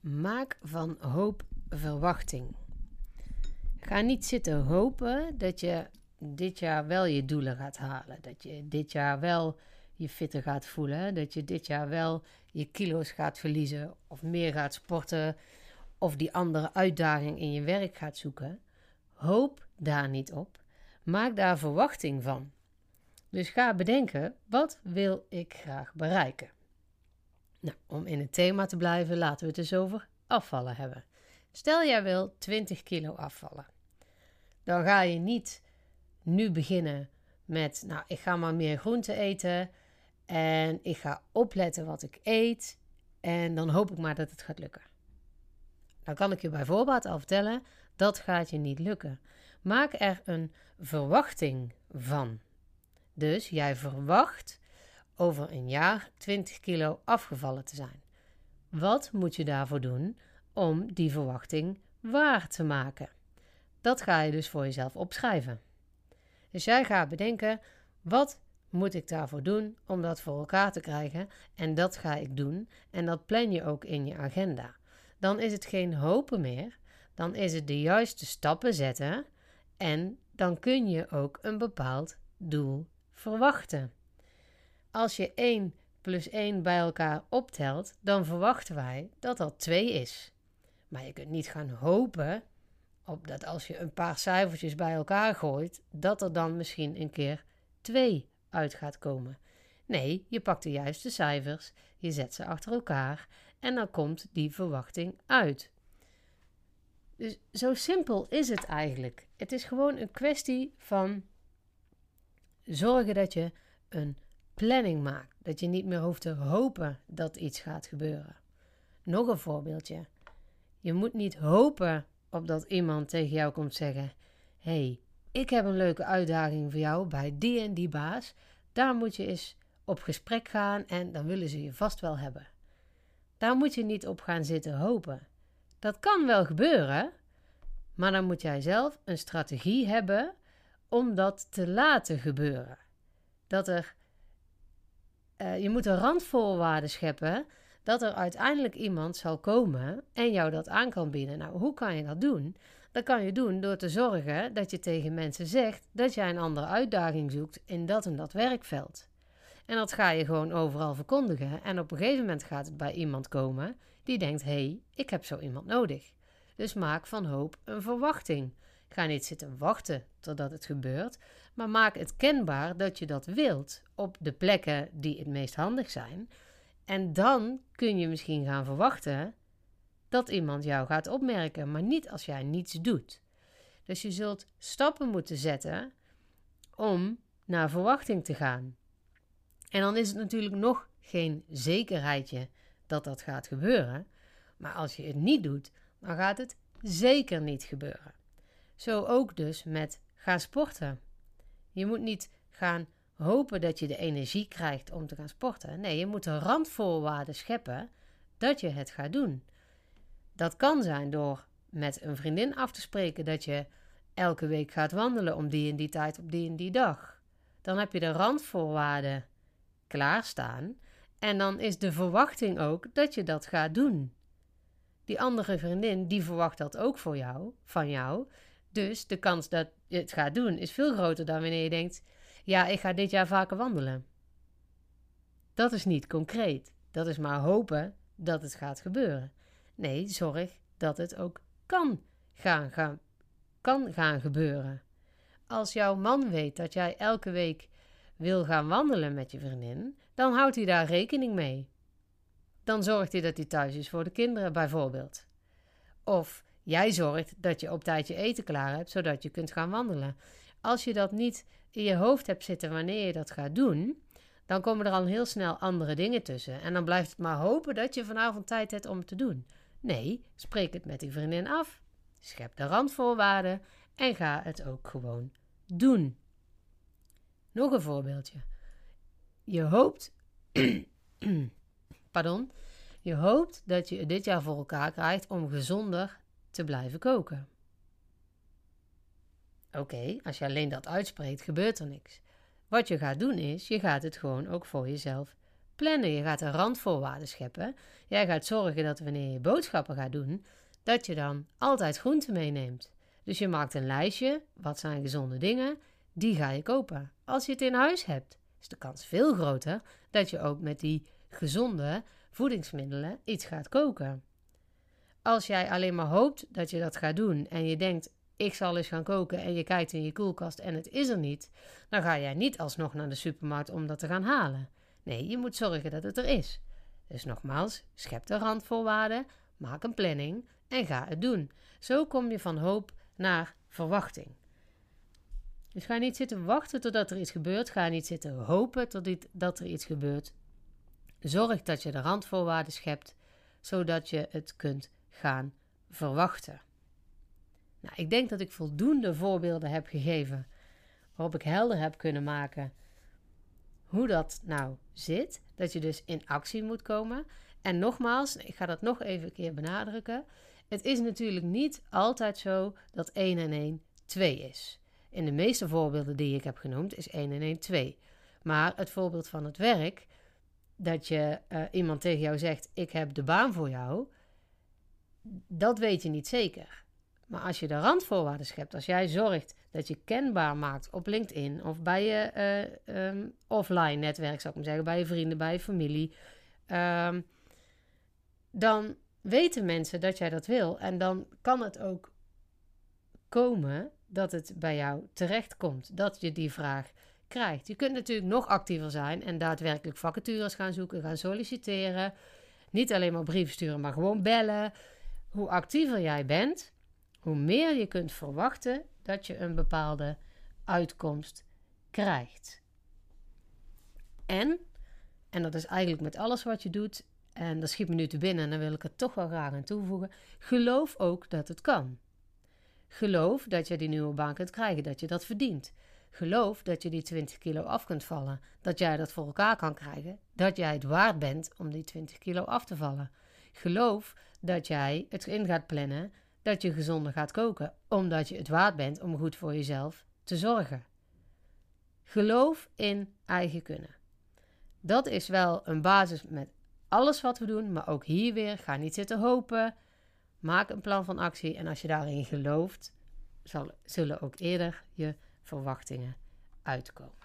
Maak van hoop verwachting. Ga niet zitten hopen dat je dit jaar wel je doelen gaat halen. Dat je dit jaar wel je fitter gaat voelen. Dat je dit jaar wel je kilo's gaat verliezen. Of meer gaat sporten. Of die andere uitdaging in je werk gaat zoeken. Hoop daar niet op. Maak daar verwachting van. Dus ga bedenken: wat wil ik graag bereiken? Nou, om in het thema te blijven, laten we het dus over afvallen hebben. Stel jij wil 20 kilo afvallen. Dan ga je niet nu beginnen met, nou, ik ga maar meer groente eten en ik ga opletten wat ik eet en dan hoop ik maar dat het gaat lukken. Dan kan ik je bij voorbaat al vertellen, dat gaat je niet lukken. Maak er een verwachting van. Dus jij verwacht over een jaar 20 kilo afgevallen te zijn. Wat moet je daarvoor doen om die verwachting waar te maken? Dat ga je dus voor jezelf opschrijven. Dus jij gaat bedenken: wat moet ik daarvoor doen om dat voor elkaar te krijgen? En dat ga ik doen. En dat plan je ook in je agenda. Dan is het geen hopen meer. Dan is het de juiste stappen zetten. En dan kun je ook een bepaald doel verwachten. Als je 1 plus 1 bij elkaar optelt, dan verwachten wij dat dat 2 is. Maar je kunt niet gaan hopen op dat als je een paar cijfertjes bij elkaar gooit, dat er dan misschien een keer 2 uit gaat komen. Nee, je pakt de juiste cijfers, je zet ze achter elkaar en dan komt die verwachting uit. Dus zo simpel is het eigenlijk. Het is gewoon een kwestie van zorgen dat je een planning maakt. Dat je niet meer hoeft te hopen dat iets gaat gebeuren. Nog een voorbeeldje. Je moet niet hopen op dat iemand tegen jou komt zeggen: hey, ik heb een leuke uitdaging voor jou bij die en die baas. Daar moet je eens op gesprek gaan en dan willen ze je vast wel hebben. Daar moet je niet op gaan zitten hopen. Dat kan wel gebeuren, maar dan moet jij zelf een strategie hebben om dat te laten gebeuren. Dat er uh, je moet een randvoorwaarden scheppen dat er uiteindelijk iemand zal komen en jou dat aan kan bieden. Nou, hoe kan je dat doen? Dat kan je doen door te zorgen dat je tegen mensen zegt dat jij een andere uitdaging zoekt in dat en dat werkveld. En dat ga je gewoon overal verkondigen. En op een gegeven moment gaat het bij iemand komen die denkt: hé, hey, ik heb zo iemand nodig. Dus maak van hoop een verwachting. Ga niet zitten wachten totdat het gebeurt, maar maak het kenbaar dat je dat wilt op de plekken die het meest handig zijn. En dan kun je misschien gaan verwachten dat iemand jou gaat opmerken, maar niet als jij niets doet. Dus je zult stappen moeten zetten om naar verwachting te gaan. En dan is het natuurlijk nog geen zekerheidje dat dat gaat gebeuren. Maar als je het niet doet, dan gaat het zeker niet gebeuren. Zo ook dus met gaan sporten. Je moet niet gaan hopen dat je de energie krijgt om te gaan sporten. Nee, je moet de randvoorwaarden scheppen dat je het gaat doen. Dat kan zijn door met een vriendin af te spreken dat je elke week gaat wandelen om die en die tijd op die en die dag. Dan heb je de randvoorwaarden klaarstaan en dan is de verwachting ook dat je dat gaat doen. Die andere vriendin die verwacht dat ook voor jou, van jou. Dus de kans dat je het gaat doen is veel groter dan wanneer je denkt: ja, ik ga dit jaar vaker wandelen. Dat is niet concreet. Dat is maar hopen dat het gaat gebeuren. Nee, zorg dat het ook kan gaan, gaan, kan gaan gebeuren. Als jouw man weet dat jij elke week wil gaan wandelen met je vriendin, dan houdt hij daar rekening mee. Dan zorgt hij dat hij thuis is voor de kinderen, bijvoorbeeld. Of Jij zorgt dat je op tijd je eten klaar hebt, zodat je kunt gaan wandelen. Als je dat niet in je hoofd hebt zitten wanneer je dat gaat doen, dan komen er al heel snel andere dingen tussen. En dan blijft het maar hopen dat je vanavond tijd hebt om het te doen. Nee, spreek het met die vriendin af. Schep de randvoorwaarden en ga het ook gewoon doen. Nog een voorbeeldje. Je hoopt. pardon. Je hoopt dat je dit jaar voor elkaar krijgt om gezonder te blijven koken. Oké, als je alleen dat uitspreekt, gebeurt er niks. Wat je gaat doen is, je gaat het gewoon ook voor jezelf plannen, je gaat de randvoorwaarden scheppen. Jij gaat zorgen dat wanneer je boodschappen gaat doen, dat je dan altijd groenten meeneemt. Dus je maakt een lijstje, wat zijn gezonde dingen, die ga je kopen. Als je het in huis hebt, is de kans veel groter dat je ook met die gezonde voedingsmiddelen iets gaat koken. Als jij alleen maar hoopt dat je dat gaat doen en je denkt, ik zal eens gaan koken en je kijkt in je koelkast en het is er niet, dan ga jij niet alsnog naar de supermarkt om dat te gaan halen. Nee, je moet zorgen dat het er is. Dus nogmaals, schep de randvoorwaarden, maak een planning en ga het doen. Zo kom je van hoop naar verwachting. Dus ga niet zitten wachten totdat er iets gebeurt. Ga niet zitten hopen totdat er iets gebeurt. Zorg dat je de randvoorwaarden schept, zodat je het kunt gaan verwachten. Nou, ik denk dat ik voldoende voorbeelden heb gegeven waarop ik helder heb kunnen maken hoe dat nou zit. Dat je dus in actie moet komen. En nogmaals, ik ga dat nog even een keer benadrukken. Het is natuurlijk niet altijd zo dat 1 en 1 2 is. In de meeste voorbeelden die ik heb genoemd is 1 en 1 2. Maar het voorbeeld van het werk, dat je uh, iemand tegen jou zegt: Ik heb de baan voor jou, dat weet je niet zeker. Maar als je de randvoorwaarden schept, als jij zorgt dat je kenbaar maakt op LinkedIn of bij je uh, um, offline netwerk, zou ik maar zeggen, bij je vrienden, bij je familie, um, dan weten mensen dat jij dat wil. En dan kan het ook komen dat het bij jou terecht komt, dat je die vraag krijgt. Je kunt natuurlijk nog actiever zijn en daadwerkelijk vacatures gaan zoeken, gaan solliciteren. Niet alleen maar brieven sturen, maar gewoon bellen. Hoe actiever jij bent, hoe meer je kunt verwachten dat je een bepaalde uitkomst krijgt. En, en dat is eigenlijk met alles wat je doet, en dat schiet me nu te binnen en dan wil ik er toch wel graag aan toevoegen, geloof ook dat het kan. Geloof dat je die nieuwe baan kunt krijgen, dat je dat verdient. Geloof dat je die 20 kilo af kunt vallen, dat jij dat voor elkaar kan krijgen, dat jij het waard bent om die 20 kilo af te vallen. Geloof dat jij het in gaat plannen, dat je gezonder gaat koken, omdat je het waard bent om goed voor jezelf te zorgen. Geloof in eigen kunnen. Dat is wel een basis met alles wat we doen, maar ook hier weer, ga niet zitten hopen. Maak een plan van actie en als je daarin gelooft, zal, zullen ook eerder je verwachtingen uitkomen.